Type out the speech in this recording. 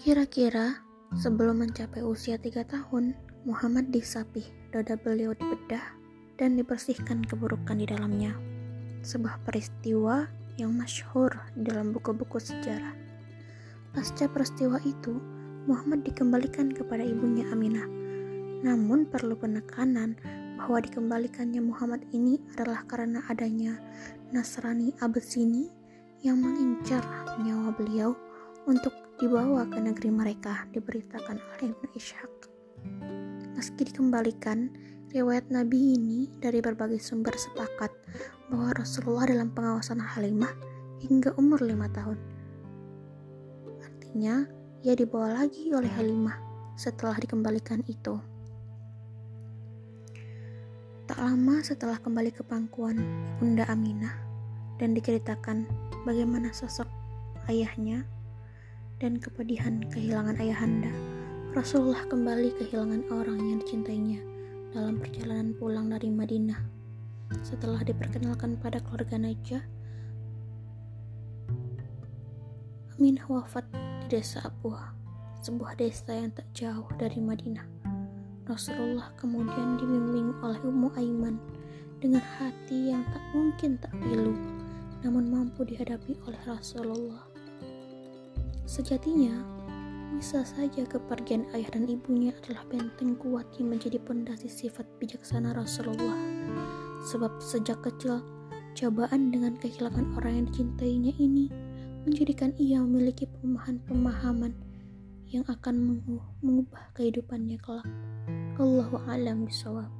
Kira-kira sebelum mencapai usia tiga tahun, Muhammad disapih, dada beliau dibedah, dan dibersihkan keburukan di dalamnya. Sebuah peristiwa yang masyhur dalam buku-buku sejarah. Pasca peristiwa itu, Muhammad dikembalikan kepada ibunya Aminah. Namun perlu penekanan bahwa dikembalikannya Muhammad ini adalah karena adanya Nasrani Abyssini yang mengincar nyawa beliau untuk dibawa ke negeri mereka, diberitakan oleh Ibnu Ishaq. Meski dikembalikan, riwayat Nabi ini dari berbagai sumber sepakat bahwa Rasulullah dalam pengawasan Halimah hingga umur lima tahun. Artinya, ia dibawa lagi oleh Halimah setelah dikembalikan itu. Tak lama setelah kembali ke pangkuan Bunda Aminah dan diceritakan bagaimana sosok ayahnya dan kepedihan kehilangan ayahanda, Rasulullah kembali kehilangan orang yang dicintainya dalam perjalanan pulang dari Madinah. Setelah diperkenalkan pada keluarga Najah, Aminah wafat di desa Abuha, sebuah desa yang tak jauh dari Madinah. Rasulullah kemudian dibimbing oleh Ummu Aiman dengan hati yang tak mungkin tak pilu, namun mampu dihadapi oleh Rasulullah. Sejatinya, bisa saja kepergian ayah dan ibunya adalah benteng kuat yang menjadi pondasi sifat bijaksana Rasulullah. Sebab sejak kecil, cobaan dengan kehilangan orang yang dicintainya ini menjadikan ia memiliki pemahaman-pemahaman yang akan mengubah kehidupannya kelak. Allahu a'lam bishawab.